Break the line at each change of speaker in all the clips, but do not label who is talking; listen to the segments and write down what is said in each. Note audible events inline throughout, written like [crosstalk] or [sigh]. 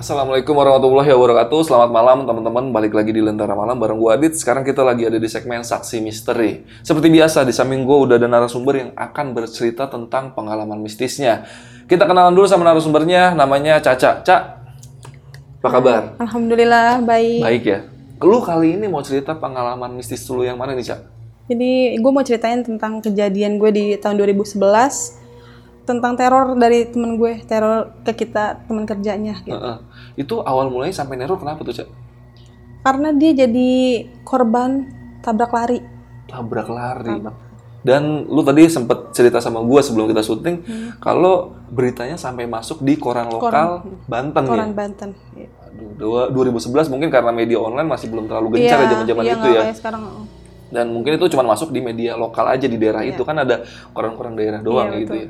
Assalamualaikum warahmatullahi wabarakatuh. Selamat malam teman-teman. Balik lagi di Lentera Malam bareng gue Adit. Sekarang kita lagi ada di segmen Saksi Misteri. Seperti biasa di samping gue udah ada narasumber yang akan bercerita tentang pengalaman mistisnya. Kita kenalan dulu sama narasumbernya. Namanya Caca. Cak, apa kabar?
Alhamdulillah baik.
Baik ya. Lu kali ini mau cerita pengalaman mistis dulu yang mana nih Cak?
Jadi gue mau ceritain tentang kejadian gue di tahun 2011 tentang teror dari temen gue, teror ke kita teman kerjanya gitu.
Heeh. Itu awal mulanya sampai neror kenapa tuh Cak?
Karena dia jadi korban tabrak lari.
Tabrak lari Dan lu tadi sempet cerita sama gua sebelum kita syuting Kalau beritanya sampai masuk di koran lokal Banten ya
Koran Banten. Iya.
Aduh, dua- 2011 mungkin karena media online masih belum terlalu gencar ya zaman-zaman
iya,
itu
nggak
ya.
sekarang.
Dan mungkin itu cuma masuk di media lokal aja di daerah itu kan ada koran-koran daerah doang
Iya,
gitu ya.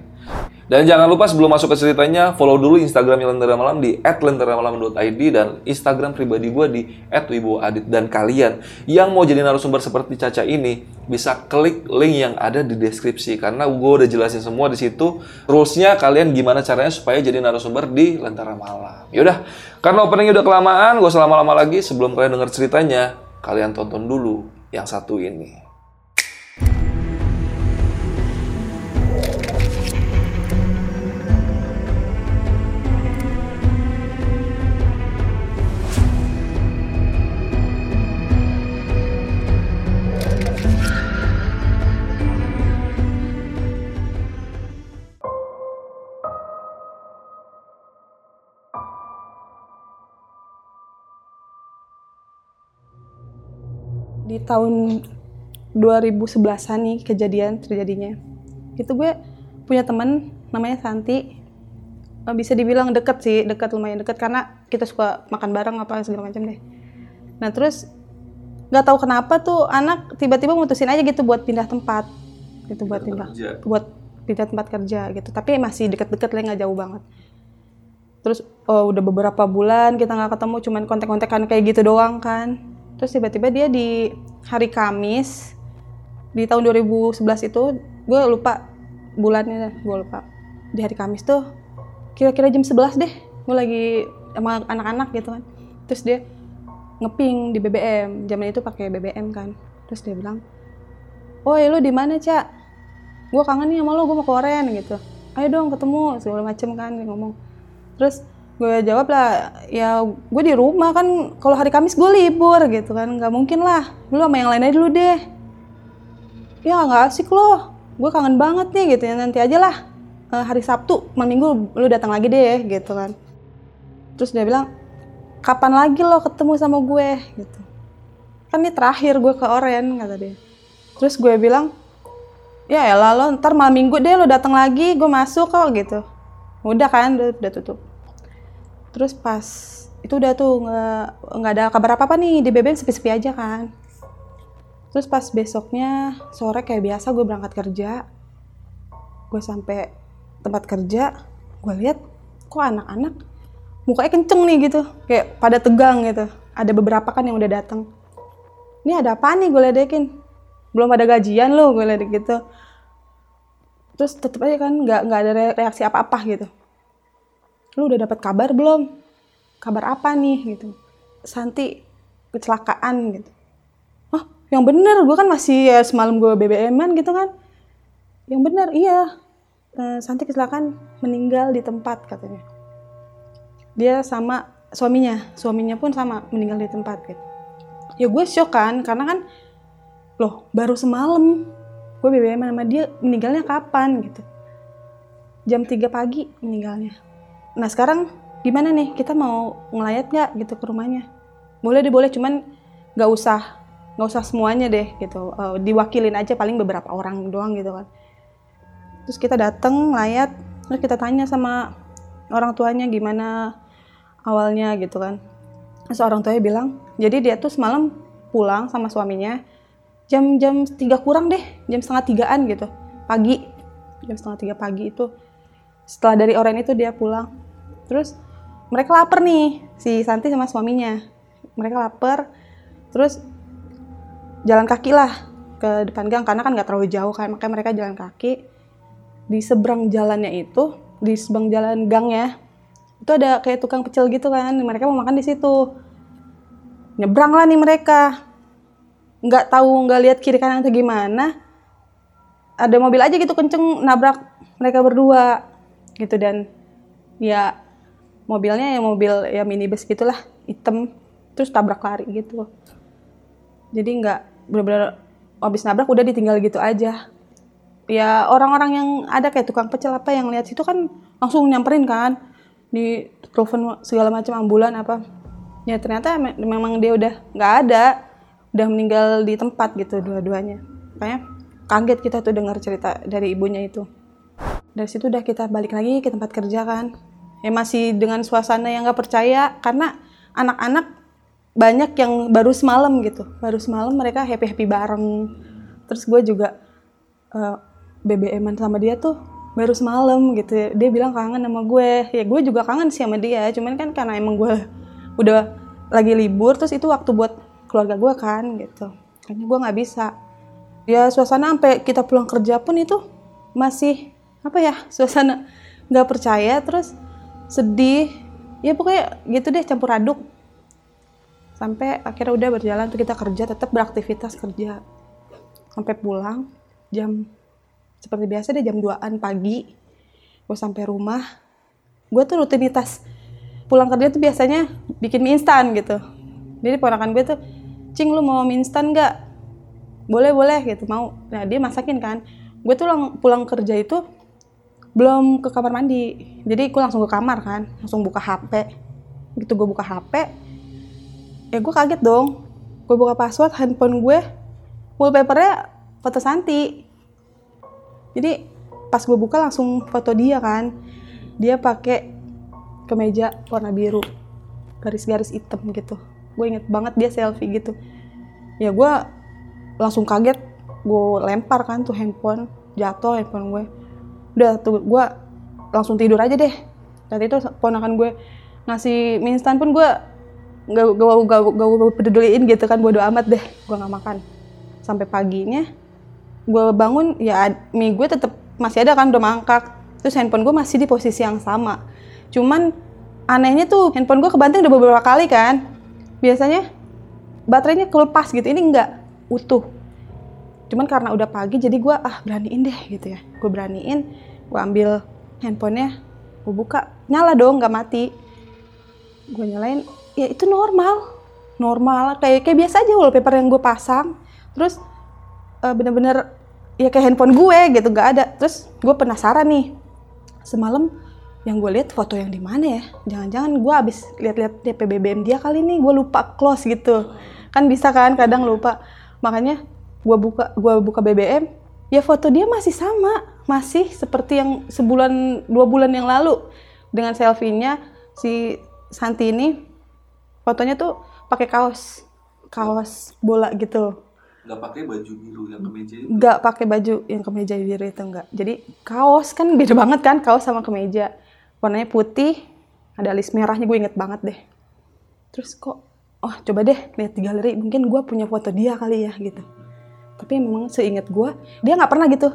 Dan jangan lupa sebelum masuk ke ceritanya follow dulu Instagram Lentera Malam di @lenteramalam.id dan Instagram pribadi gua di @wiboadit dan kalian yang mau jadi narasumber seperti Caca ini bisa klik link yang ada di deskripsi. Karena gua udah jelasin semua di situ rulesnya kalian gimana caranya supaya jadi narasumber di Lentera Malam. Yaudah, karena openingnya udah kelamaan, gak usah lama-lama lagi. Sebelum kalian denger ceritanya, kalian tonton dulu yang satu ini.
Tahun 2011-an nih kejadian terjadinya. Itu gue punya teman namanya Santi. Eh, Bisa dibilang deket sih, deket lumayan deket karena kita suka makan bareng apa segala macam deh. Nah terus nggak tahu kenapa tuh anak tiba-tiba mutusin aja gitu buat pindah tempat, gitu buat pindah,
kerja.
buat pindah tempat kerja gitu. Tapi masih deket-deket lah nggak jauh banget. Terus oh, udah beberapa bulan kita nggak ketemu, cuman kontak-kontakan kayak gitu doang kan. Terus tiba-tiba dia di hari Kamis di tahun 2011 itu gue lupa bulannya gue lupa. Di hari Kamis tuh kira-kira jam 11 deh gue lagi sama anak-anak gitu kan. Terus dia ngeping di BBM zaman itu pakai BBM kan. Terus dia bilang Woi lu di mana cak? Gue kangen nih sama lo gue mau ke Oren gitu. Ayo dong ketemu segala macem kan dia ngomong. Terus gue jawab lah ya gue di rumah kan kalau hari Kamis gue libur gitu kan nggak mungkin lah. Lu sama yang lain aja dulu deh. Ya nggak asik loh gue kangen banget nih gitu ya nanti aja lah. Eh, hari Sabtu malam minggu lu datang lagi deh gitu kan. Terus dia bilang kapan lagi lo ketemu sama gue? gitu. Kan ini terakhir gue ke Oren kata dia. Terus gue bilang ya elah lo ntar malam minggu deh lo datang lagi gue masuk kok gitu. Udah kan udah tutup terus pas itu udah tuh nggak ada kabar apa apa nih di BBM sepi-sepi aja kan. Terus pas besoknya sore kayak biasa gue berangkat kerja gue sampai tempat kerja gue lihat kok anak-anak mukanya kenceng nih gitu kayak pada tegang gitu. Ada beberapa kan yang udah datang ini ada apa nih? gue ledekin. Belum ada gajian lo gue ledek gitu. Terus tetep aja kan nggak nggak ada re- reaksi apa-apa gitu lu udah dapat kabar belum? Kabar apa nih? Gitu. Santi kecelakaan gitu. Oh yang bener? Gue kan masih ya semalam gue BBM-an gitu kan. Yang bener? Iya. Eh, Santi kecelakaan meninggal di tempat katanya. Dia sama suaminya. Suaminya pun sama meninggal di tempat gitu. Ya gue shock kan karena kan loh baru semalam gue BBM sama dia meninggalnya kapan gitu. Jam 3 pagi meninggalnya nah sekarang gimana nih? Kita mau ngelayat nggak gitu ke rumahnya? Boleh deh boleh. Cuman nggak usah nggak usah semuanya deh gitu. Eh, diwakilin aja paling beberapa orang doang gitu kan. Terus kita dateng layat terus kita tanya sama orang tuanya gimana awalnya gitu kan. Terus orang tuanya bilang, jadi dia tuh semalam pulang sama suaminya jam-jam tiga kurang deh, jam setengah tigaan gitu, pagi, jam setengah tiga pagi itu. Setelah dari Oren itu dia pulang. Terus mereka lapar nih, si Santi sama suaminya. Mereka lapar, terus jalan kaki lah ke depan gang karena kan nggak terlalu jauh kan, makanya mereka jalan kaki. Di seberang jalannya itu, di seberang jalan gangnya, itu ada kayak tukang pecel gitu kan mereka mau makan di situ nyebrang lah nih mereka nggak tahu nggak lihat kiri kanan atau gimana ada mobil aja gitu kenceng nabrak mereka berdua gitu dan ya mobilnya ya mobil ya minibus gitulah hitam terus tabrak lari gitu. Jadi nggak benar-benar habis nabrak udah ditinggal gitu aja. Ya orang-orang yang ada kayak tukang pecel apa yang lihat situ kan langsung nyamperin kan di telepon segala macam ambulan apa. Ya ternyata me memang dia udah nggak ada udah meninggal di tempat gitu dua-duanya. Makanya kaget kita tuh dengar cerita dari ibunya itu dari situ udah kita balik lagi ke tempat kerja kan. Ya masih dengan suasana yang nggak percaya karena anak-anak banyak yang baru semalam gitu. Baru semalam mereka happy happy bareng. Terus gue juga uh, BBM-an sama dia tuh baru semalam gitu. Dia bilang kangen sama gue. Ya gue juga kangen sih sama dia. Cuman kan karena emang gue udah lagi libur terus itu waktu buat keluarga gue kan gitu. Karena gue nggak bisa. Ya suasana sampai kita pulang kerja pun itu masih apa ya suasana nggak percaya terus sedih. Ya pokoknya gitu deh campur aduk. Sampai akhirnya udah berjalan tuh kita kerja tetap beraktivitas kerja. Sampai pulang jam seperti biasa deh jam 2an pagi. Gue sampai rumah. Gue tuh rutinitas pulang kerja tuh biasanya bikin mie instan gitu. Jadi ponakan gue tuh cing lu mau mie instan nggak? Boleh boleh gitu mau. Nah dia masakin kan. Gue tuh lang- pulang kerja itu belum ke kamar mandi. Jadi gue langsung ke kamar kan langsung buka hp gitu gue buka hp ya gue kaget dong. Gue buka password handphone gue wallpapernya foto Santi. Jadi pas gue buka langsung foto dia kan. Dia pakai kemeja warna biru garis-garis hitam gitu. Gue inget banget dia selfie gitu. Ya gue langsung kaget gue lempar kan tuh handphone jatuh handphone gue udah tuh gue langsung tidur aja deh. Dan itu ponakan gue ngasih mie instan pun gue gak gue gak, gak, peduliin gitu kan bodo amat deh. Gue nggak makan. Sampai paginya gue bangun ya mie gue tetap masih ada kan udah mangkak terus handphone gue masih di posisi yang sama. Cuman anehnya tuh handphone gue kebanting udah beberapa kali kan. Biasanya baterainya kelepas gitu. Ini enggak utuh cuman karena udah pagi jadi gue ah beraniin deh gitu ya. Gue beraniin gue ambil handphonenya gue buka nyala dong nggak mati. Gue nyalain ya itu normal. Normal kayak kayak biasa aja wallpaper yang gue pasang. Terus uh, bener-bener ya kayak handphone gue gitu nggak ada. Terus gue penasaran nih semalam yang gue lihat foto yang di mana ya? Jangan-jangan gue abis lihat-lihat DP BBM dia kali ini gue lupa close gitu. Kan bisa kan kadang lupa. Makanya gue buka gue buka BBM ya foto dia masih sama masih seperti yang sebulan dua bulan yang lalu. Dengan selfie-nya si Santi ini fotonya tuh pakai kaos kaos bola gitu.
Nggak pakai baju biru yang kemeja itu?
Nggak pakai baju yang kemeja biru itu enggak jadi kaos kan beda banget kan kaos sama kemeja. Warnanya putih ada alis merahnya gue inget banget deh. Terus kok oh coba deh lihat di galeri mungkin gue punya foto dia kali ya gitu tapi memang seingat gue dia nggak pernah gitu.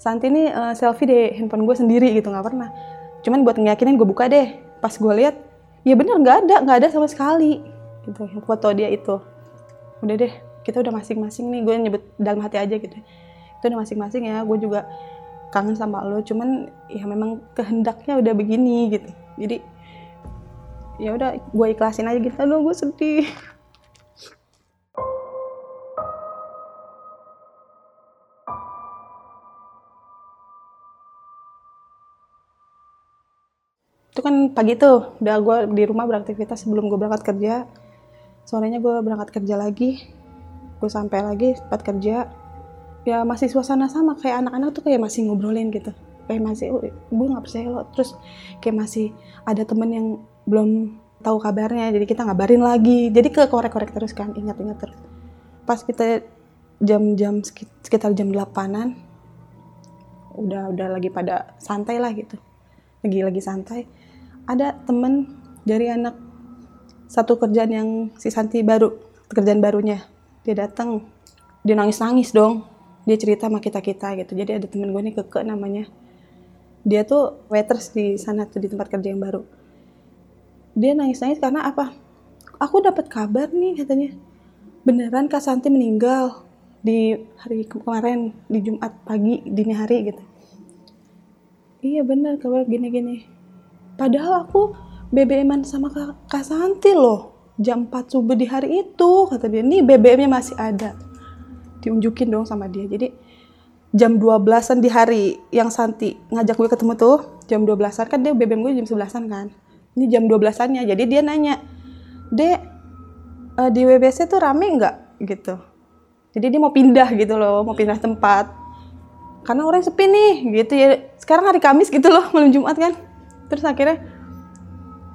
Santi ini uh, selfie di handphone gue sendiri gitu nggak pernah. Cuman buat ngeyakinin gue buka deh. Pas gue lihat ya bener nggak ada nggak ada sama sekali. Gitu foto dia itu. Udah deh kita udah masing-masing nih. Gue nyebut dalam hati aja gitu. Itu udah masing-masing ya gue juga kangen sama lo. Cuman ya memang kehendaknya udah begini gitu. Jadi ya udah gue ikhlasin aja gitu. Lo gue sedih itu kan pagi tuh udah gue di rumah beraktivitas sebelum gue berangkat kerja. Sorenya gue berangkat kerja lagi gue sampai lagi tempat kerja. Ya masih suasana sama kayak anak-anak tuh kayak masih ngobrolin gitu. Kayak masih oh, gue nggak percaya lo. Terus kayak masih ada temen yang belum tahu kabarnya jadi kita ngabarin lagi. Jadi ke korek-korek terus kan ingat-ingat terus. Pas kita jam-jam sekitar jam 8-an udah udah lagi pada santai lah gitu. Lagi lagi santai ada temen dari anak satu kerjaan yang si Santi baru pekerjaan barunya. Dia datang dia nangis nangis dong. Dia cerita sama kita kita gitu. Jadi ada temen gue nih keke namanya. Dia tuh waiters di sana tuh di tempat kerja yang baru. Dia nangis nangis karena apa? Aku dapat kabar nih katanya. Beneran Kak Santi meninggal di hari kemarin di Jumat pagi dini hari gitu. Iya bener kabar gini-gini padahal aku BBM-an sama Kak, Santi loh. Jam 4 subuh di hari itu kata dia. Nih BBM-nya masih ada. Diunjukin dong sama dia. Jadi jam 12-an di hari yang Santi ngajak gue ketemu tuh jam 12-an kan dia BBM gue jam 11-an kan. Ini jam 12-annya jadi dia nanya dek uh, di WBC tuh rame nggak? Gitu. Jadi dia mau pindah gitu loh mau pindah tempat. Karena orang sepi nih gitu ya. Sekarang hari Kamis gitu loh [laughs] malam Jumat kan terus akhirnya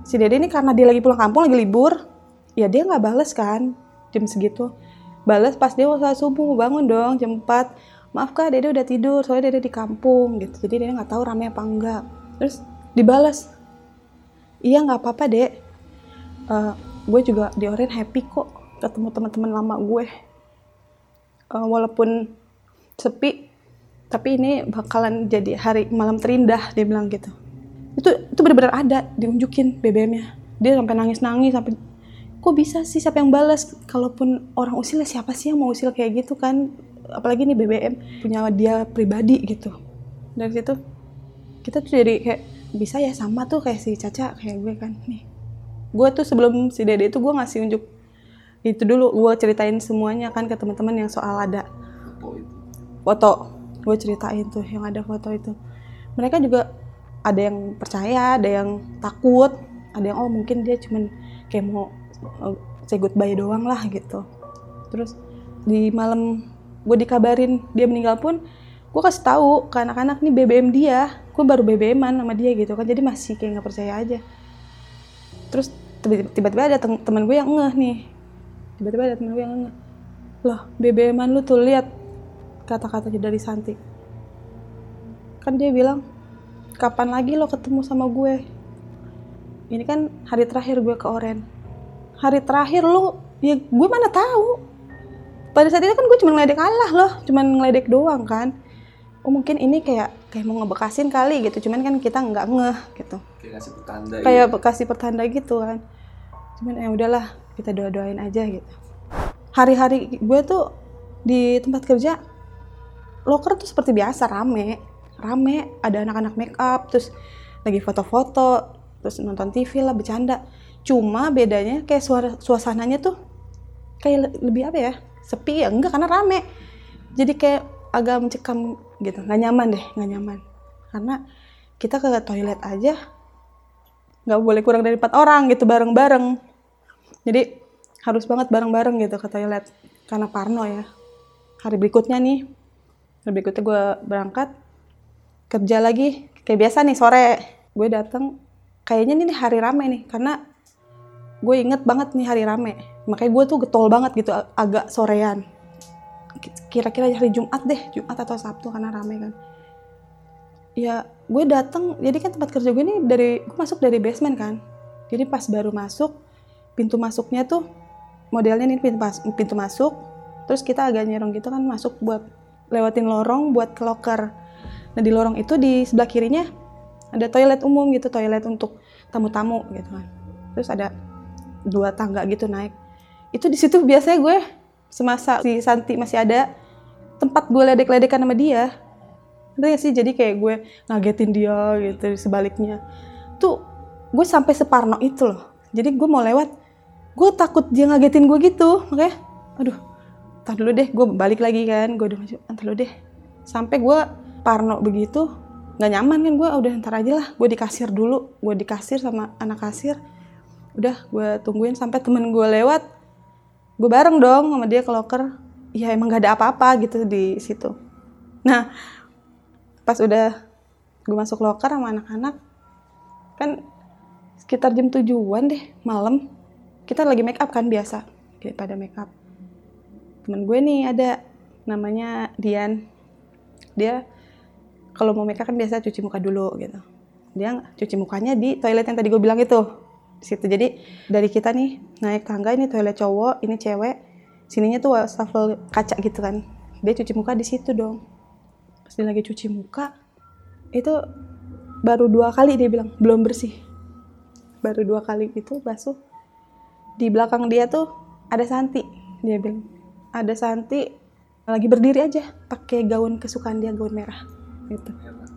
si Dede ini karena dia lagi pulang kampung lagi libur ya dia nggak bales kan jam segitu. Bales pas dia usaha subuh bangun dong jam 4 maaf kak Dede udah tidur soalnya Dede di kampung gitu. Jadi Dede nggak tahu rame apa enggak. Terus dibales. Iya nggak apa-apa dek. Uh, gue juga di Oren happy kok ketemu teman-teman lama gue. Uh, walaupun sepi tapi ini bakalan jadi hari malam terindah dia bilang gitu itu itu benar-benar ada diunjukin BBM-nya dia sampai nangis-nangis sampai kok bisa sih siapa yang balas kalaupun orang usil siapa sih yang mau usil kayak gitu kan? Apalagi nih BBM punya dia pribadi gitu. Dari situ kita tuh jadi kayak bisa ya sama tuh kayak si Caca kayak gue kan nih. Gue tuh sebelum si Dede itu gue ngasih unjuk itu dulu gue ceritain semuanya kan ke teman-teman yang soal ada foto. Gue ceritain tuh yang ada foto itu. Mereka juga ada yang percaya ada yang takut ada yang oh mungkin dia cuman kayak mau uh, say goodbye doang lah gitu. Terus di malam gue dikabarin dia meninggal pun gue kasih tahu ke anak-anak nih BBM dia. Gue baru BBM-an sama dia gitu kan. Jadi masih kayak nggak percaya aja. Terus tiba-tiba ada teman gue yang ngeh nih. Tiba-tiba ada temen gue yang ngeh. Loh BBM-an lu tuh lihat kata-katanya dari Santi. Kan dia bilang kapan lagi lo ketemu sama gue? Ini kan hari terakhir gue ke Oren. Hari terakhir lo ya gue mana tahu. Pada saat itu kan gue cuma ngeledek Allah loh cuma ngeledek doang kan. Oh mungkin ini kayak kayak mau ngebekasin kali gitu cuman kan kita nggak ngeh gitu.
Kayak kasih pertanda
kayak gitu. kasih pertanda gitu kan. Cuman ya udahlah kita doa doain aja gitu. Hari-hari gue tuh di tempat kerja loker tuh seperti biasa rame rame ada anak-anak make up terus lagi foto-foto terus nonton TV lah bercanda. Cuma bedanya kayak suara suasananya tuh kayak lebih apa ya sepi ya? Enggak karena rame. Jadi kayak agak mencekam gitu. Nggak nyaman deh nggak nyaman. Karena kita ke toilet aja nggak boleh kurang dari empat orang gitu bareng-bareng. Jadi harus banget bareng-bareng gitu ke toilet. Karena Parno ya. Hari berikutnya nih. Hari berikutnya gue berangkat kerja lagi. Kayak biasa nih sore. Gue datang kayaknya ini hari rame nih karena gue inget banget nih hari rame. Makanya gue tuh getol banget gitu agak sorean. Kira-kira hari Jumat deh Jumat atau Sabtu karena rame kan. Ya gue datang jadi kan tempat kerja gue ini dari gue masuk dari basement kan. Jadi pas baru masuk pintu masuknya tuh modelnya ini pintu, mas, pintu masuk. Terus kita agak nyerong gitu kan masuk buat lewatin lorong buat ke locker nah di lorong itu di sebelah kirinya ada toilet umum gitu toilet untuk tamu-tamu gitu kan. Terus ada dua tangga gitu naik. Itu di situ biasanya gue semasa si Santi masih ada tempat gue ledek-ledekan sama dia. Ya sih? Jadi kayak gue ngagetin dia gitu sebaliknya. Tuh gue sampai separno itu loh. Jadi gue mau lewat gue takut dia ngagetin gue gitu. Makanya aduh tar dulu deh gue balik lagi kan. Gue udah maju ntar dulu deh. Sampai gue parno begitu nggak nyaman kan gue udah ntar aja lah gue di kasir dulu gue di kasir sama anak kasir. Udah gue tungguin sampai temen gue lewat gue bareng dong sama dia ke locker. Ya emang gak ada apa-apa gitu di situ. Nah pas udah gue masuk locker sama anak-anak kan sekitar jam tujuan deh malam kita lagi make up kan biasa pada make up. Temen gue nih ada namanya Dian. Dia kalau mau make up kan biasa cuci muka dulu gitu. Dia cuci mukanya di toilet yang tadi gue bilang itu. Di situ. Jadi dari kita nih naik tangga ini toilet cowok ini cewek sininya tuh wastafel kaca gitu kan. Dia cuci muka di situ dong. Pas dia lagi cuci muka itu baru dua kali dia bilang belum bersih. Baru dua kali itu basuh. Di belakang dia tuh ada Santi dia bilang. Ada Santi lagi berdiri aja pakai gaun kesukaan dia gaun merah gitu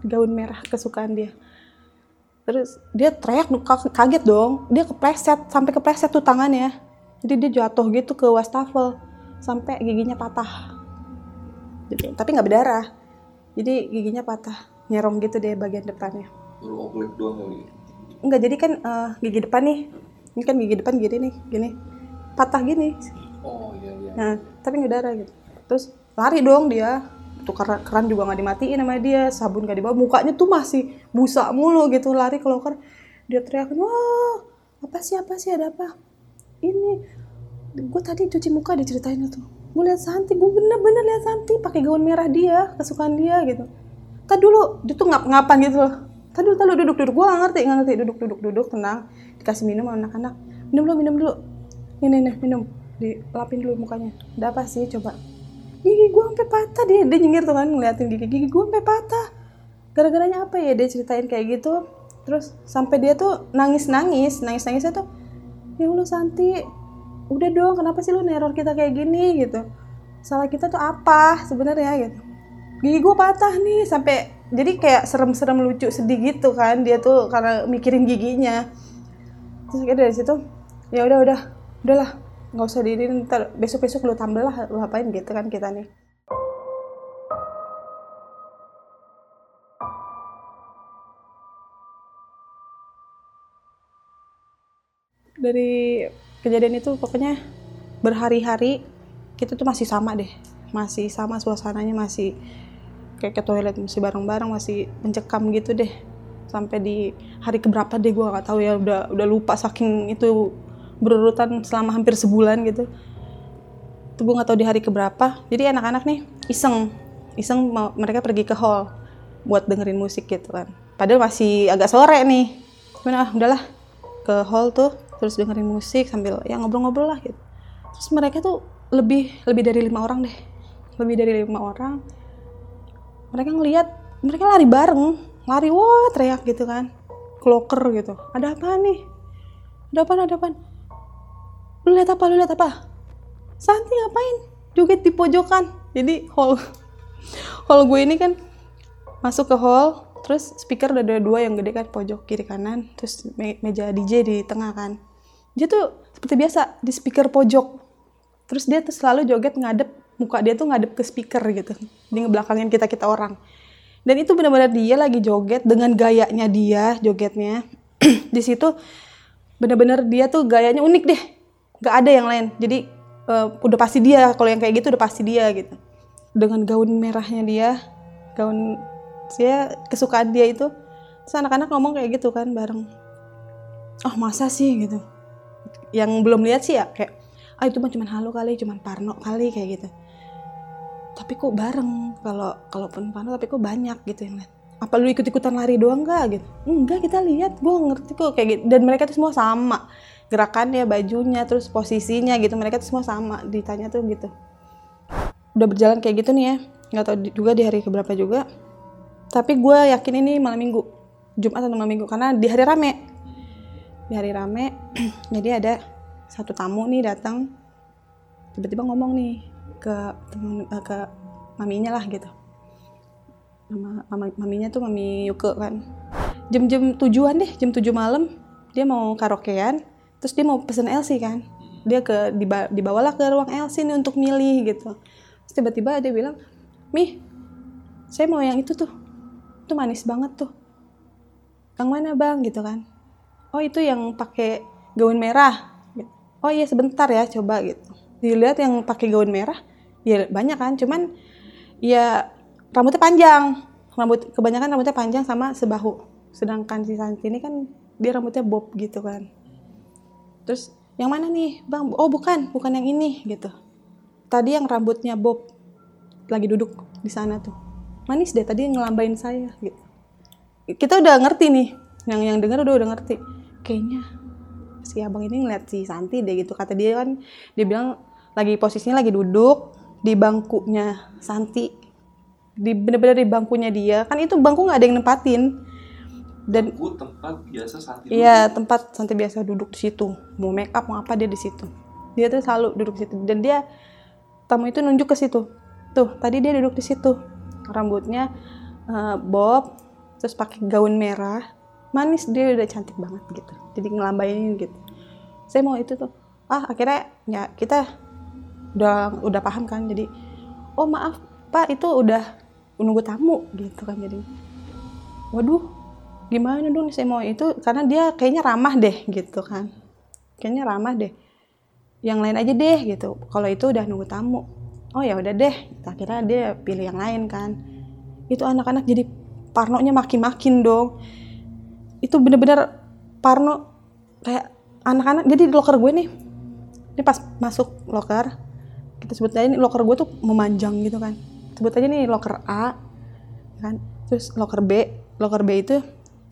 gaun merah kesukaan dia terus dia teriak kaget dong dia kepleset sampai kepleset tuh tangannya jadi dia jatuh gitu ke wastafel sampai giginya patah jadi, tapi nggak berdarah jadi giginya patah nyerong gitu deh bagian depannya
doang kali.
Enggak, jadi kan eh, gigi depan nih. Ini kan gigi depan gini nih, gini. Patah gini.
Oh iya iya.
Nah, tapi nggak darah gitu. Terus lari dong dia. Tuh keran, juga nggak dimatiin sama dia, sabun nggak dibawa, mukanya tuh masih busa mulu gitu lari keluar. Dia teriak, wah apa sih apa sih ada apa? Ini gue tadi cuci muka diceritain tuh. Gue lihat Santi, gue bener-bener lihat Santi pakai gaun merah dia, kesukaan dia gitu. Tadi dulu dia tuh ngap ngapan gitu loh. Tadi dulu, tadi duduk duduk, gue gak ngerti, gak ngerti duduk duduk duduk tenang, dikasih minum sama anak-anak. Minum dulu, minum dulu. Ini nih minum, dilapin dulu mukanya. Ada apa sih coba? Gigi gue sampai patah dia, dia nyengir tuh kan ngeliatin gigi gigi gue sampai patah. Gara-garanya apa ya dia ceritain kayak gitu. Terus sampai dia tuh nangis-nangis, nangis-nangisnya tuh, ya Allah Santi, udah dong kenapa sih lu neror kita kayak gini gitu. Salah kita tuh apa sebenarnya gitu. Gigi gue patah nih sampai jadi kayak serem-serem lucu sedih gitu kan dia tuh karena mikirin giginya. Terus kayak dari situ ya udah udah udahlah nggak usah diinin ntar besok besok lu tambah lah lu apain gitu kan kita nih. Dari kejadian itu pokoknya berhari-hari kita tuh masih sama deh. Masih sama suasananya masih kayak ke toilet masih bareng-bareng masih mencekam gitu deh. Sampai di hari keberapa deh gue nggak tahu ya. Udah udah lupa saking itu berurutan selama hampir sebulan gitu. Itu gue nggak tahu di hari keberapa. Jadi anak-anak nih iseng. Iseng mau, mereka pergi ke hall buat dengerin musik gitu kan. Padahal masih agak sore nih. Cuman ah udahlah. Ke hall tuh terus dengerin musik sambil ya ngobrol-ngobrol lah gitu. Terus mereka tuh lebih lebih dari lima orang deh. Lebih dari lima orang. Mereka ngelihat mereka lari bareng. Lari wah teriak gitu kan. Kloker gitu. Ada apa nih? Ada apa ada apa lu lihat apa lu lihat apa? Santi ngapain? Joget di pojokan. Jadi hall [laughs] hall gue ini kan masuk ke hall terus speaker udah ada dua yang gede kan pojok kiri kanan terus me- meja DJ di tengah kan dia tuh seperti biasa di speaker pojok. Terus dia tuh selalu joget ngadep muka dia tuh ngadep ke speaker gitu. Di ngebelakangin kita kita orang. Dan itu benar-benar dia lagi joget dengan gayanya dia jogetnya. [clears throat] Di situ benar-benar dia tuh gayanya unik deh. Nggak ada yang lain. Jadi eh, udah pasti dia. Kalau yang kayak gitu udah pasti dia gitu. Dengan gaun merahnya dia gaun saya kesukaan dia itu. Terus anak-anak ngomong kayak gitu kan bareng. Oh masa sih? gitu yang belum lihat sih ya kayak ah itu mah cuman halu kali cuman parno kali kayak gitu. Tapi kok bareng? Kalau kalaupun parno tapi kok banyak gitu yang lihat. Apa lu ikut ikutan lari doang enggak gitu. Enggak kita lihat gue ngerti kok kayak gitu. Dan mereka tuh semua sama. Gerakannya bajunya terus posisinya gitu mereka tuh semua sama ditanya tuh gitu. Udah berjalan kayak gitu nih ya. Nggak tahu juga di hari keberapa juga. Tapi gue yakin ini malam minggu. Jumat atau malam minggu karena di hari rame di hari rame [clears throat] jadi ada satu tamu nih datang tiba-tiba ngomong nih ke temen, eh, ke maminya lah gitu. Nama mama, maminya tuh mami Yuke kan. Jam-jam tujuan deh jam 7 malam dia mau karaokean terus dia mau pesen LC kan. Dia ke diba, dibawalah ke ruang LC nih untuk milih gitu. Terus tiba-tiba dia bilang mih saya mau yang itu tuh. Itu manis banget tuh. Yang mana bang? gitu kan oh itu yang pakai gaun merah. Oh iya sebentar ya coba gitu. Dilihat yang pakai gaun merah ya banyak kan cuman ya rambutnya panjang. Rambut kebanyakan rambutnya panjang sama sebahu. Sedangkan si Santi ini kan dia rambutnya bob gitu kan. Terus yang mana nih bang? Oh bukan bukan yang ini gitu. Tadi yang rambutnya bob lagi duduk di sana tuh. Manis deh tadi ngelambain saya gitu. Kita udah ngerti nih yang yang dengar udah udah ngerti kayaknya si abang ini ngeliat si Santi deh gitu kata dia kan dia bilang lagi posisinya lagi duduk di bangkunya Santi di bener-bener di bangkunya dia kan itu bangku nggak ada yang nempatin dan
Bangku tempat biasa Santi
Iya, tempat Santi biasa duduk di situ. Mau make up, mau apa dia di situ. Dia tuh selalu duduk di situ. Dan dia tamu itu nunjuk ke situ. Tuh, tadi dia duduk di situ. Rambutnya eh, bob, terus pakai gaun merah. Manis dia udah cantik banget gitu. Jadi ngelambainin gitu. Saya mau itu tuh. Ah, akhirnya ya kita udah udah paham kan. Jadi, oh maaf Pak, itu udah nunggu tamu gitu kan jadi. Waduh, gimana dong saya mau itu karena dia kayaknya ramah deh gitu kan kayaknya ramah deh yang lain aja deh gitu kalau itu udah nunggu tamu oh ya udah deh akhirnya dia pilih yang lain kan itu anak-anak jadi parnonya makin-makin dong itu bener-bener parno kayak anak-anak jadi di loker gue nih. Ini pas masuk loker kita sebut aja ini loker gue tuh memanjang gitu kan. Sebut aja nih loker A kan? Terus loker B loker B itu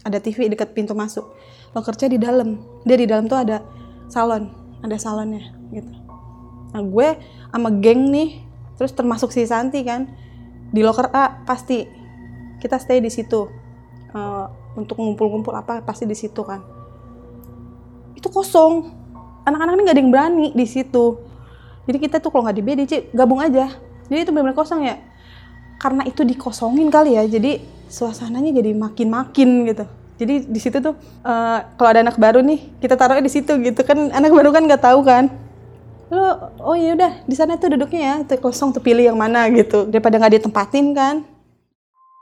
ada TV dekat pintu masuk. Loker C di dalam. Dia di dalam tuh ada salon ada salonnya gitu. Nah gue sama geng nih terus termasuk si Santi kan di loker A pasti. Kita stay di situ Eh, untuk ngumpul-ngumpul apa pasti di situ kan. Itu kosong. Anak-anak ini nggak ada yang berani di situ. Jadi kita tuh kalau nggak di BDC gabung aja. Jadi itu benar-benar kosong ya. Karena itu dikosongin kali ya jadi suasananya jadi makin-makin gitu. Jadi di situ tuh eh, kalau ada anak baru nih kita taruhnya di situ gitu kan. Anak baru kan nggak tahu kan. Lo oh ya udah di sana tuh duduknya ya tuh kosong tuh pilih yang mana gitu. Daripada nggak ditempatin kan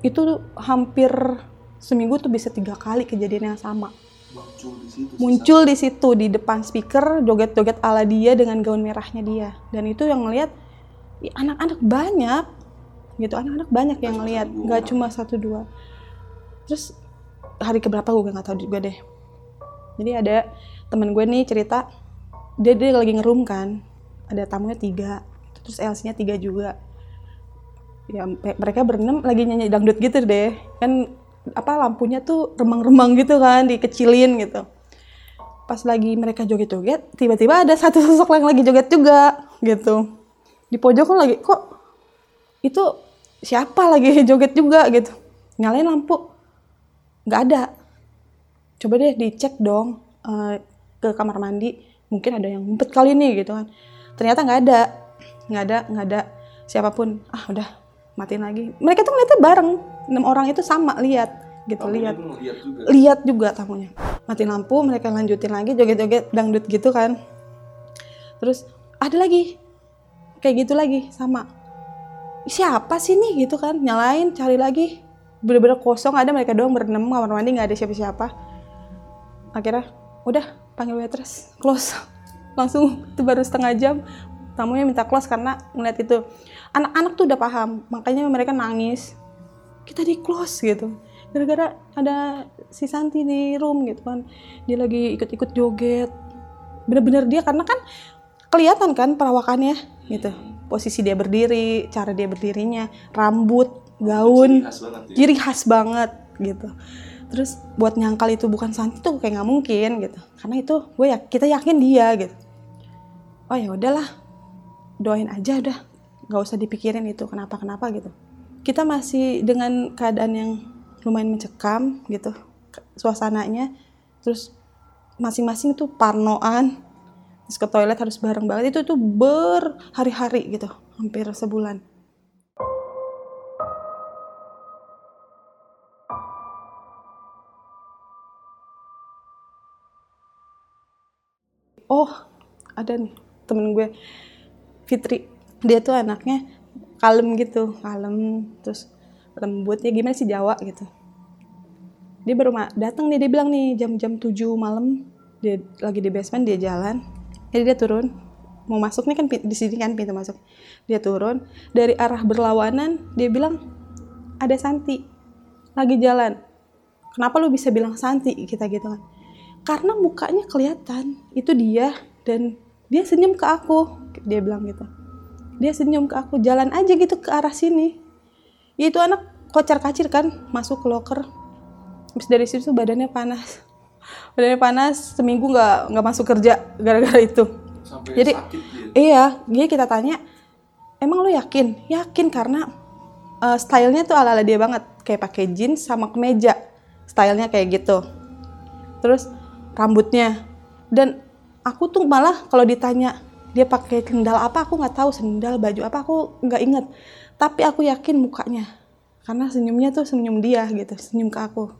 itu hampir seminggu tuh bisa tiga kali kejadian yang sama. Muncul di situ di depan speaker joget-joget ala dia dengan gaun merahnya dia. Dan itu yang ngelihat ih, anak-anak banyak. Gitu anak-anak banyak yang ngelihat nggak cuma satu dua. Terus hari keberapa gue nggak tahu juga deh. Jadi ada temen gue nih cerita dia dia lagi ngerum kan. Ada tamunya tiga terus LC-nya tiga juga ya me- mereka berenam lagi nyanyi dangdut gitu deh. Kan apa lampunya tuh remang-remang gitu kan dikecilin gitu. Pas lagi mereka joget-joget tiba-tiba ada satu [laughs] sosok yang lagi joget juga gitu. Di pojok kan lagi kok itu siapa lagi [laughs] joget juga? gitu. Nyalain lampu. Nggak ada. Coba deh dicek dong eh, ke kamar mandi. Mungkin ada yang ngumpet kali ini gitu kan. Ternyata nggak ada. Nggak ada nggak ada siapa pun. Ah udah matiin lagi. Mereka tuh ngeliatnya bareng. Enam orang itu sama lihat gitu lihat. lihat juga tamunya. Mati lampu mereka lanjutin lagi joget-joget dangdut gitu kan. Terus ada lagi. Kayak gitu lagi sama. Siapa sih nih? gitu kan nyalain cari lagi. Bener-bener kosong ada mereka doang berenam kamar mandi nggak ada siapa-siapa. Akhirnya udah panggil waitress close. [laughs] Langsung itu baru setengah jam tamunya minta close karena ngeliat itu. Anak-anak tuh udah paham makanya mereka nangis. Kita di close gitu. Gara-gara ada si Santi di room gitu kan. Dia lagi ikut-ikut joget. Bener-bener dia karena kan kelihatan kan perawakannya gitu. Posisi dia berdiri cara dia berdirinya rambut gaun. Ciri khas banget gitu. Terus buat nyangkal itu bukan Santi tuh kayak nggak mungkin gitu. Karena itu gue ya kita yakin dia gitu. Oh ya udahlah doain aja udah nggak usah dipikirin itu kenapa kenapa gitu. Kita masih dengan keadaan yang lumayan mencekam gitu suasananya terus masing-masing tuh parnoan terus ke toilet harus bareng banget itu tuh berhari-hari gitu hampir sebulan. Oh ada nih temen gue Fitri. Dia tuh anaknya kalem gitu kalem terus lembut. Ya gimana sih Jawa gitu. Dia baru datang nih dia bilang nih jam-jam 7 malam dia lagi di basement dia jalan. Jadi dia turun. Mau masuk nih kan di sini kan pintu masuk. Dia turun. Dari arah berlawanan dia bilang ada Santi lagi jalan. Kenapa lu bisa bilang Santi? Kita gitu kan. Karena mukanya kelihatan. Itu dia dan dia senyum ke aku. Dia bilang gitu. Dia senyum ke aku. Jalan aja gitu ke arah sini. Ya itu anak kocar kacir kan masuk ke loker Habis dari situ badannya panas. Badannya panas seminggu nggak nggak masuk kerja gara-gara itu.
Sampai
Jadi-
sakit dia.
iya dia kita tanya emang lu yakin? Yakin karena eh, stylenya tuh ala ala dia banget. Kayak pakai jeans sama kemeja. Stylenya kayak gitu. Terus rambutnya. Dan aku tuh malah kalau ditanya dia pakai sendal apa aku nggak tahu sendal baju apa aku nggak inget tapi aku yakin mukanya karena senyumnya tuh senyum dia gitu senyum ke aku.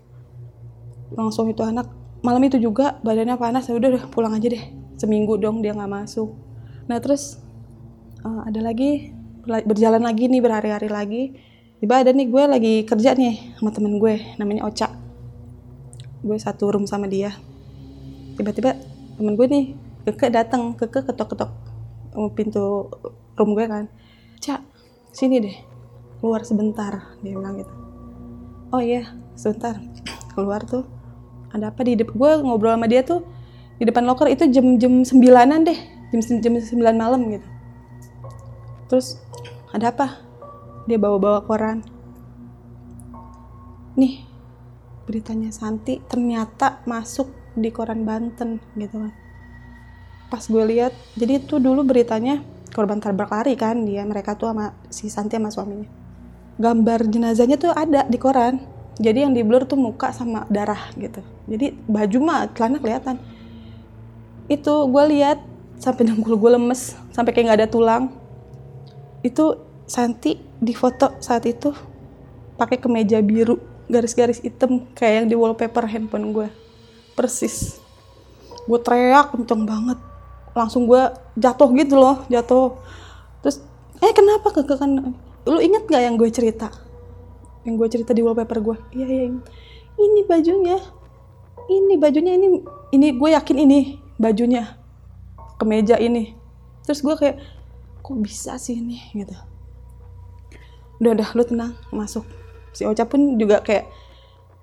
Langsung itu anak malam itu juga badannya panas ya udah pulang aja deh. Seminggu dong dia nggak masuk. Nah terus eh, ada lagi berjalan lagi nih berhari-hari lagi. Tiba ada nih gue lagi kerja nih sama temen gue namanya Ocha. Gue satu room sama dia. Tiba-tiba temen gue nih keke datang keke ketok-ketok pintu room gue kan. Cak sini deh keluar sebentar dia bilang gitu. Oh iya sebentar. [clears throat] Keluar tuh ada apa di depan gue ngobrol sama dia tuh di depan loker itu jam-jam sembilanan deh jam jam sembilan malam gitu. Terus ada apa? Dia bawa-bawa koran. Nih beritanya Santi ternyata masuk di koran Banten gitu kan. Pas gue lihat jadi itu dulu beritanya korban tabrak lari kan dia mereka tuh sama si Santi sama suaminya. Gambar jenazahnya tuh ada di koran jadi yang di blur tuh muka sama darah gitu. Jadi baju mah celana kelihatan. Itu gue lihat sampai dengkul gue lemes sampai kayak nggak ada tulang. Itu Santi di foto saat itu pakai kemeja biru garis-garis hitam kayak yang di wallpaper handphone gue persis. Gue teriak kenceng banget. Langsung gue jatuh gitu loh jatuh. Terus eh kenapa keke kan lu inget nggak yang gue cerita? Yang gue cerita di wallpaper gue iya iya inget. ini bajunya. Ini bajunya ini ini gue yakin ini bajunya. Kemeja ini. Terus gue kayak kok bisa sih ini? Gitu. Udah udah lu tenang masuk. Si Ocha pun juga kayak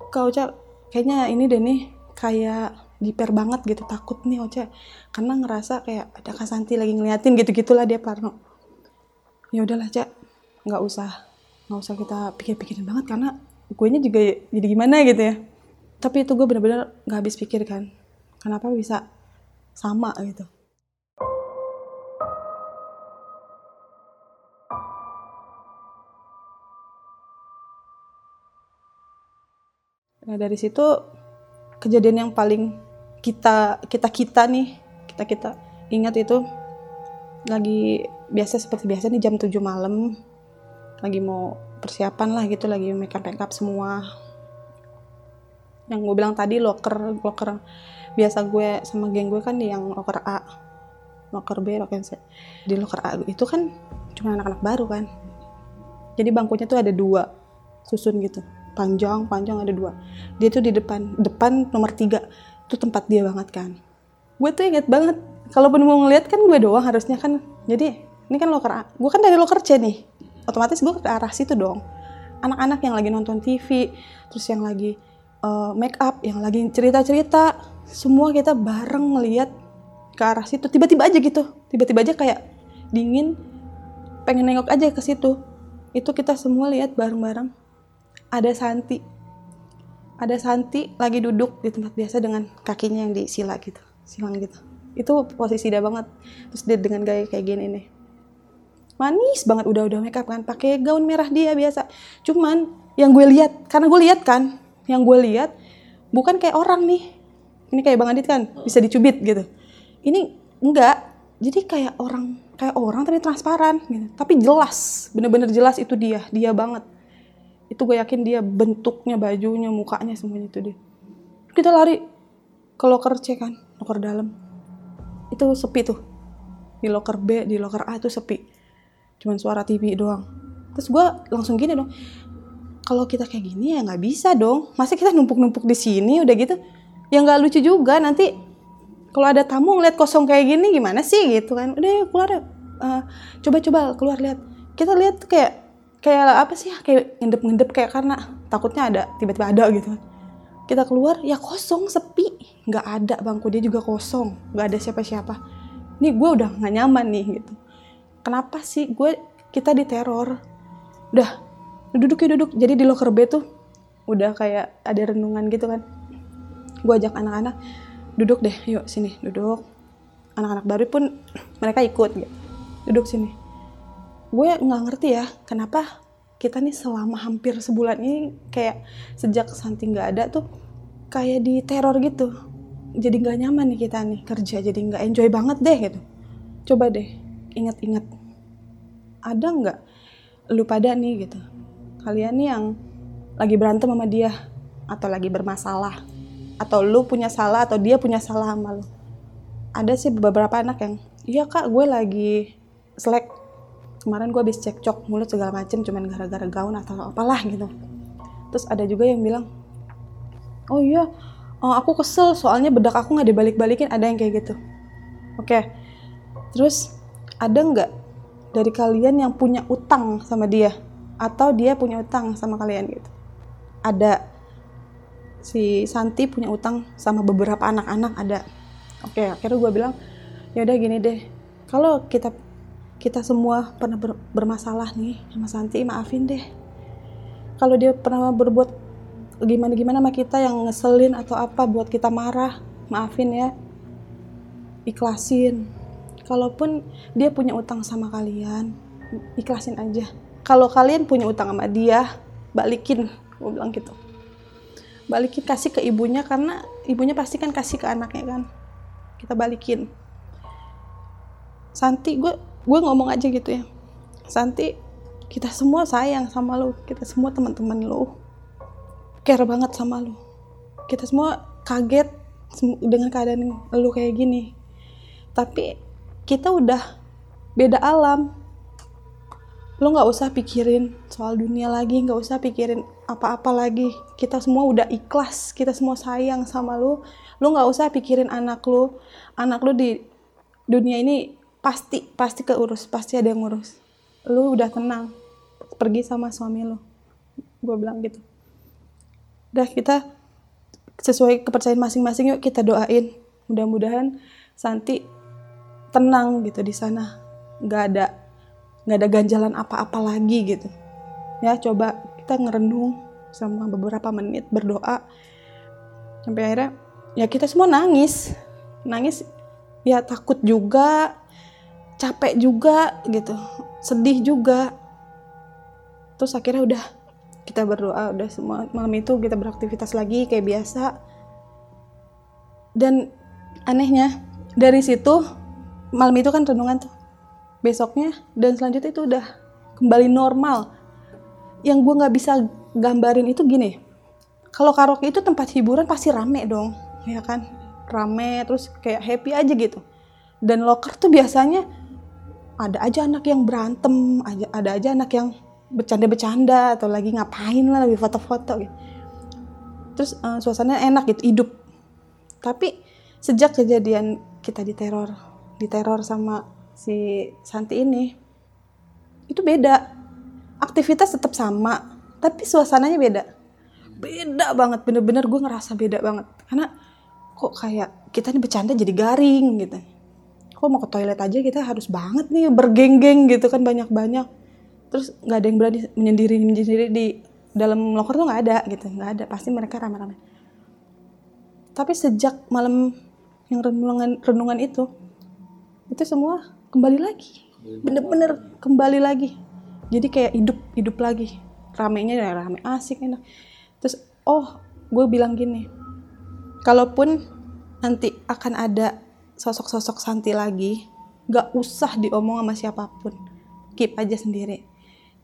kau Ocha kayaknya ini deh nih kayak diper banget gitu takut nih Ocha karena ngerasa kayak ada Kak Santi lagi ngeliatin? gitu gitulah dia parno. Ya udahlah Cak. Nggak usah. Nggak usah kita pikir-pikirin banget karena gue nya juga jadi gimana gitu ya. Tapi itu gue bener-bener nggak habis pikir kan kenapa bisa sama gitu. Nah dari situ kejadian yang paling kita kita kita nih kita kita ingat itu lagi biasa seperti biasa nih jam 7 malam lagi mau persiapan lah gitu lagi make up semua. Yang gue bilang tadi loker loker biasa gue sama geng gue kan yang loker A loker B loker C. Di loker A itu kan cuma anak-anak baru kan. Jadi bangkunya tuh ada dua susun gitu panjang panjang ada dua. Dia tuh di depan depan nomor tiga. Itu tempat dia banget kan. Gue tuh inget banget kalaupun mau ngeliat kan gue doang harusnya kan. Jadi ini kan loker gue kan dari loker C nih. Otomatis gue ke arah situ dong. Anak-anak yang lagi nonton TV terus yang lagi uh, make up yang lagi cerita-cerita semua kita bareng ngeliat ke arah situ. Tiba-tiba aja gitu. Tiba-tiba aja kayak dingin pengen nengok aja ke situ. Itu kita semua lihat bareng-bareng ada Santi. Ada Santi lagi duduk di tempat biasa dengan kakinya yang disila gitu silang gitu. Itu posisi dia banget. Terus dia dengan gaya kayak gini nih. Manis banget udah udah make up kan. Pakai gaun merah dia biasa. Cuman yang gue lihat karena gue lihat kan yang gue lihat bukan kayak orang nih. Ini kayak bang Adit kan bisa dicubit gitu. Ini enggak. Jadi kayak orang kayak orang tapi transparan gitu. Tapi jelas bener-bener jelas itu dia dia banget itu gue yakin dia bentuknya bajunya mukanya semuanya itu dia. Kita lari ke loker C kan loker dalam. Itu sepi tuh. Di locker B di locker A itu sepi. Cuman suara TV doang. Terus gue langsung gini dong kalau kita kayak gini ya nggak bisa dong. Masa kita numpuk-numpuk di sini? Udah gitu. Ya nggak lucu juga nanti kalau ada tamu ngeliat kosong kayak gini gimana sih? Gitu kan. Udah ya keluar ya. Uh, coba-coba keluar lihat. Kita lihat kayak kayak apa sih kayak ngendep-ngendep kayak karena takutnya ada tiba-tiba ada gitu. Kita keluar ya kosong sepi. Nggak ada bangku dia juga kosong. Nggak ada siapa-siapa. Nih gue udah nggak nyaman nih gitu. Kenapa sih gue kita diteror? Udah duduk ya duduk. Jadi di locker B tuh udah kayak ada renungan gitu kan. Gue ajak anak-anak duduk deh yuk sini duduk. Anak-anak baru pun mereka ikut gitu. Duduk sini gue nggak ngerti ya kenapa kita nih selama hampir sebulan ini kayak sejak Santi nggak ada tuh kayak di teror gitu. Jadi nggak nyaman nih kita nih kerja jadi nggak enjoy banget deh gitu. Coba deh inget-inget ada nggak? Lu pada nih gitu. Kalian nih yang lagi berantem sama dia atau lagi bermasalah atau lu punya salah atau dia punya salah sama lu. Ada sih beberapa anak yang iya kak gue lagi selek kemarin gue habis cekcok mulut segala macem cuman gara-gara gaun atau apalah gitu. Terus ada juga yang bilang oh iya oh, aku kesel soalnya bedak aku nggak dibalik-balikin ada yang kayak gitu. Oke terus ada nggak dari kalian yang punya utang sama dia? Atau dia punya utang sama kalian gitu? Ada. Si Santi punya utang sama beberapa anak-anak ada. Oke akhirnya gue bilang ya udah gini deh. Kalau kita kita semua pernah ber bermasalah nih sama Santi maafin deh. Kalau dia pernah berbuat gimana gimana sama kita yang ngeselin atau apa buat kita marah maafin ya. Ikhlasin. Kalaupun dia punya utang sama kalian ikhlasin aja. Kalau kalian punya utang sama dia balikin. Gue bilang gitu. Balikin kasih ke ibunya karena ibunya pasti kan kasih ke anaknya kan. Kita balikin. Santi gue gue ngomong aja gitu ya. Santi kita semua sayang sama lo kita semua teman-teman lo care banget sama lo kita semua kaget dengan keadaan lo kayak gini. Tapi kita udah beda alam. Lo nggak usah pikirin soal dunia lagi nggak usah pikirin apa-apa lagi. Kita semua udah ikhlas kita semua sayang sama lo lo nggak usah pikirin anak lo anak lo di dunia ini pasti pasti keurus pasti ada yang ngurus. Lu udah tenang pergi sama suami lu. Gue bilang gitu. Udah kita sesuai kepercayaan masing-masing yuk kita doain. Mudah-mudahan Santi tenang gitu di sana. Nggak ada nggak ada ganjalan apa-apa lagi gitu. Ya coba kita ngerenung sama beberapa menit berdoa. Sampai akhirnya ya kita semua nangis. Nangis ya takut juga capek juga gitu sedih juga. Terus akhirnya udah kita berdoa udah semua malam itu kita beraktivitas lagi kayak biasa. Dan anehnya dari situ malam itu kan renungan tuh. Besoknya dan selanjutnya itu udah kembali normal. Yang gue nggak bisa gambarin itu gini kalau karaoke itu tempat hiburan pasti rame dong ya kan? Rame terus kayak happy aja gitu. Dan locker tuh biasanya ada aja anak yang berantem, ada aja anak yang bercanda-bercanda atau lagi ngapain lah, lagi foto-foto gitu. Terus uh, suasananya enak gitu, hidup. Tapi sejak kejadian kita diteror, diteror sama si Santi ini, itu beda. Aktivitas tetap sama, tapi suasananya beda. Beda banget, bener-bener gue ngerasa beda banget. Karena kok kayak kita nih bercanda jadi garing gitu kok mau ke toilet aja kita harus banget nih bergenggeng gitu kan banyak-banyak. Terus nggak ada yang berani menyendiri menyendiri di dalam loker tuh nggak ada gitu nggak ada. Pasti mereka rame-rame. Tapi sejak malam yang renungan renungan itu itu semua kembali lagi. Bener-bener kembali lagi. Jadi kayak hidup hidup lagi. Ramenya ya rame asik enak. Terus oh gue bilang gini kalaupun nanti akan ada sosok-sosok Santi lagi, gak usah diomong sama siapa pun. Keep aja sendiri.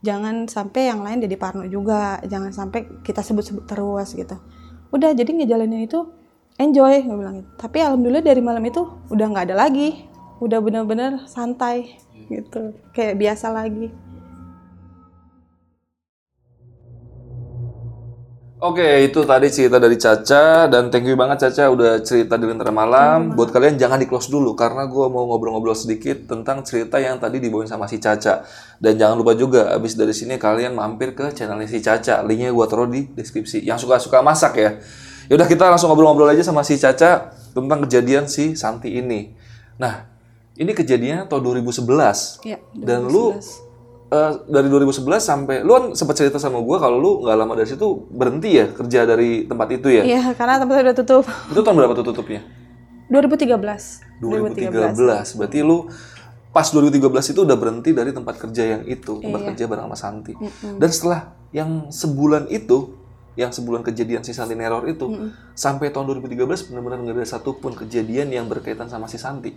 Jangan sampai yang lain jadi parno juga. Jangan sampai kita sebut-sebut terus gitu. Udah, jadi ngejalanin itu enjoy gue bilang gitu. Tapi alhamdulillah dari malam itu udah nggak ada lagi, udah bener-bener santai gitu, kayak biasa lagi.
Oke, itu tadi cerita dari Caca dan thank you banget Caca udah cerita di Lentera Malam. Buat kalian jangan di close dulu karena gue mau ngobrol-ngobrol sedikit tentang cerita yang tadi dibawain sama si Caca. Dan jangan lupa juga abis dari sini kalian mampir ke channelnya si Caca. Linknya gue taruh di deskripsi. Yang suka-suka masak ya. Yaudah kita langsung ngobrol-ngobrol aja sama si Caca tentang kejadian si Santi ini. Nah, ini kejadiannya tahun 2011.
Iya,
Dan lu eh, dari 2011 sampai lu kan sempat cerita sama gua kalau lu nggak lama dari situ berhenti ya kerja dari tempat itu ya.
Iya, karena tempatnya udah tutup.
Itu tahun berapa tuh tutupnya?
2013.
2013. Berarti lu pas 2013 itu udah berhenti dari tempat kerja yang itu, tempat
Iya.
kerja bareng sama Santi. Dan setelah yang sebulan itu, yang sebulan kejadian si Santi neror itu, sampai tahun 2013 benar-benar nggak ada satupun kejadian yang berkaitan sama si Santi.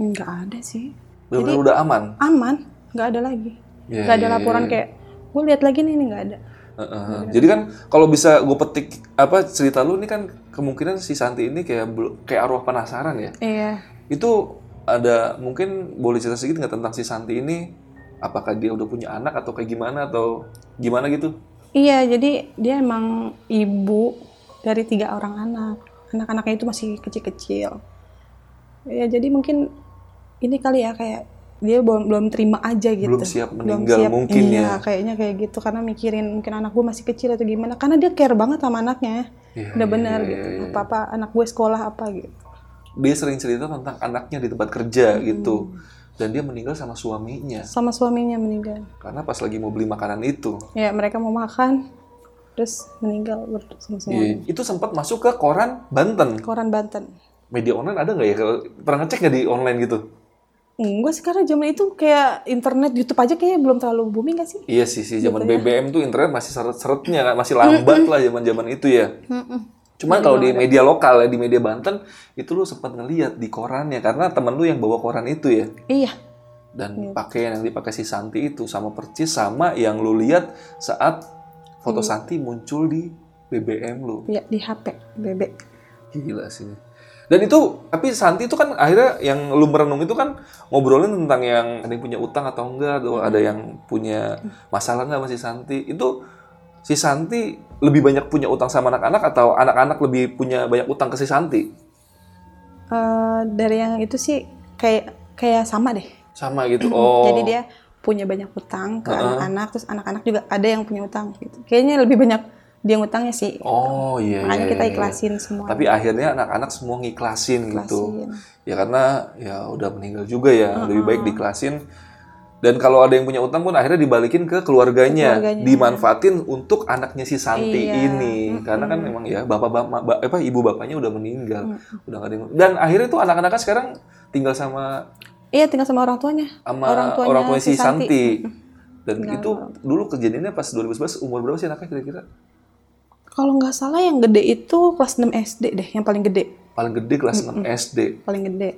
Nggak ada sih.
Benar-benar udah aman.
Aman, nggak ada lagi.
Iya,
Nggak ada
iya,
laporan
iya.
kayak, gue lihat lagi nih, ini nggak ada.
Heeh. Jadi kan kalau bisa gue petik apa cerita lu ini kan kemungkinan si Santi ini kayak kayak arwah penasaran ya.
Iya.
Itu ada mungkin boleh cerita sedikit nggak tentang si Santi ini? Apakah dia udah punya anak atau kayak gimana atau gimana gitu?
Iya, jadi dia emang ibu dari tiga orang anak. Anak-anaknya itu masih kecil-kecil. Ya, jadi mungkin ini kali ya kayak dia belum belum terima aja gitu.
Belum siap meninggal mungkin
iya,
ya.
kayaknya kayak gitu karena mikirin mungkin anak gue masih kecil atau gimana. Karena dia care banget sama anaknya.
Iya,
Udah
iya,
benar
iya,
gitu.
iya.
Apa-apa anak gue sekolah apa gitu.
Dia sering cerita tentang anaknya di tempat kerja
Hmm.
gitu. Dan dia meninggal sama suaminya
Sama suaminya meninggal.
karena pas lagi mau beli makanan itu.
Ya, mereka mau makan terus meninggal bersama-sama.
Iya. Itu sempat masuk ke koran Banten.
Koran Banten.
Media online ada nggak ya? Kalau pernah ngecek nggak di online gitu?
Enggak sih karena zaman itu kayak internet YouTube aja kayaknya belum terlalu booming gak sih?
Iya sih, sih
Gitu
zaman
ya.
BBM tuh internet masih seret-seretnya kan, masih lambat lah zaman-zaman itu ya.
Mm-mm.
Cuman kalau di media lokal ya, di media Banten, itu lu sempat ngeliat di korannya karena temen lu yang bawa koran itu ya.
Iya,
Dan pakaian yang dipakai si Santi itu sama percis sama yang lu lihat saat foto Santi muncul di BBM lu.
ya di HP bebek.
Gila sih. Dan itu, tapi Santi itu kan akhirnya yang lu merenung itu kan ngobrolin tentang yang ada yang punya utang atau enggak, atau ada yang punya masalah nggak sama si Santi. Itu si Santi lebih banyak punya utang sama anak-anak atau anak-anak lebih punya banyak utang ke si Santi?
Eh, dari yang itu sih kayak kayak sama deh.
Sama gitu. [clears throat] Oh.
Jadi dia punya banyak utang ke anak-anak, terus anak-anak juga ada yang punya utang gitu. Kayaknya lebih banyak dia yang utangnya sih.
Oh iya.
Makanya
iya,
kita
iya.
ikhlasin semua.
Tapi akhirnya anak-anak semua ngiklasin, gitu. Ya karena ya udah meninggal juga ya, lebih baik diklasin. Dan kalau ada yang punya utang pun akhirnya dibalikin ke keluarganya,
keluarganya.
dimanfaatin untuk anaknya si Santi
Iya.
ini. Karena kan memang ya bapak-bapak ba- apa ibu bapaknya udah meninggal, udah nggak ada yang- Dan akhirnya tuh anak-anaknya sekarang tinggal sama
Iya tinggal sama orang tuanya.
sama
Orang tuanya
orang tua si
Santi.
Santi. Dan itu dulu kejadiannya pas 2011 umur berapa sih anaknya kira-kira?
Kalau nggak salah yang gede itu kelas 6 SD deh, yang paling gede,
Paling gede kelas 6 SD.
paling gede.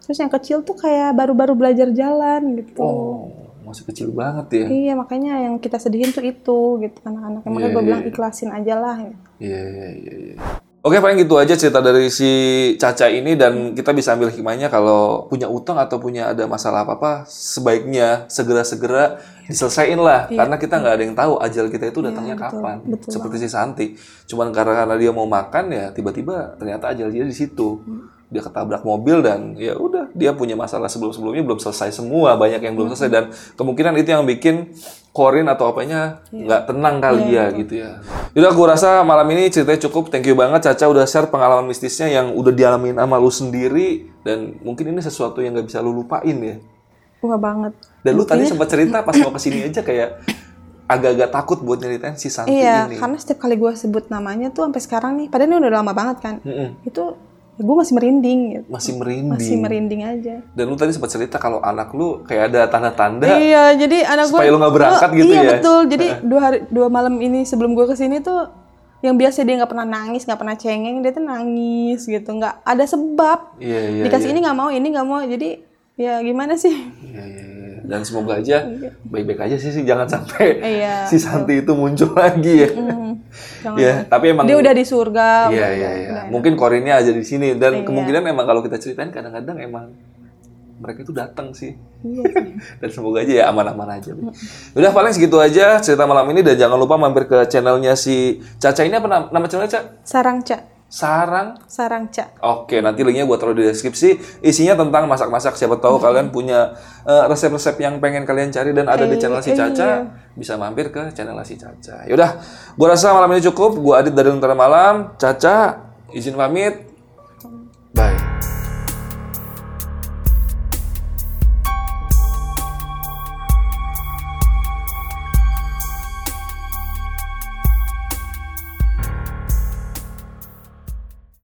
Terus yang kecil tuh kayak baru-baru belajar jalan gitu.
Oh, masih kecil banget ya.
Iya makanya yang kita sedihin tuh itu gitu anak-anak. Makanya
Iya,
gue
iya,
bilang ikhlasin aja lah. gitu.
Iya, iya, iya. Iya. Oke, paling gitu aja cerita dari si Caca ini dan kita bisa ambil hikmahnya kalau punya utang atau punya ada masalah apa-apa, sebaiknya segera-segera diselesain lah. Karena kita nggak ada yang tahu ajal kita itu datangnya
Iya, betul.
kapan.
Betul
Seperti si Santi. Cuman karena, karena dia mau makan ya tiba-tiba ternyata ajal dia di situ.
Hmm.
Dia ketabrak mobil dan ya udah dia punya masalah sebelum-sebelumnya belum selesai semua, banyak yang
Hmm.
belum selesai dan kemungkinan itu yang bikin Korin atau apanya
Iya.
nggak tenang kali ya gitu ya. Yaudah, gue rasa malam ini ceritanya cukup. Thank you banget Caca udah share pengalaman mistisnya yang udah dialamin sama lu sendiri dan mungkin ini sesuatu yang nggak bisa lu lupain ya.
Wah banget.
Dan lu tadi sempat cerita pas mau ke sini aja kayak agak-agak takut buat nyeritain si Santi
Iya,
ini.
karena setiap kali gue sebut namanya tuh sampai sekarang nih, padahal ini udah lama banget kan.
Mm-mm.
Itu gue masih merinding gitu.
Masih merinding.
Masih merinding aja.
Dan lu tadi sempat cerita kalau anak lu kayak ada tanda-tanda
Iya, jadi anak gue
supaya lu nggak berangkat gitu
iya,
ya?
betul. Jadi dua hari dua malam ini sebelum gue ke sini tuh yang biasa dia nggak pernah nangis, nggak pernah cengeng, dia tuh nangis gitu, nggak ada sebab.
Iya, iya.
Dikasih
iya.
ini nggak mau, ini nggak mau. Jadi ya gimana sih?
Iya, iya, iya. Dan semoga aja baik-baik aja sih, sih jangan sampai
Iya, [laughs]
si Santi itu muncul lagi ya. [laughs]
Jangan
Ya, tapi emang
dia udah di surga
Iya iya iya. Mungkin korinnya aja di sini dan
Iya.
kemungkinan emang kalau kita ceritain kadang-kadang emang mereka itu datang sih.
Iya [laughs]
dan semoga aja ya aman-aman aja. Udah paling segitu aja cerita malam ini dan jangan lupa mampir ke channelnya si Caca ini apa nama, nama channelnya Caca?
sarang cak
Sarang.
sarang cak
Oke, nanti linknya gue taruh di deskripsi. Isinya tentang masak-masak. Siapa tahu kalian punya eh, resep-resep yang pengen kalian cari dan ada di
Eh,
channel si
eh,
Caca,
iya.
bisa mampir ke channel si Caca. Yaudah, gue rasa malam ini cukup. Gue Adit dari Lentera Malam. Caca, izin pamit.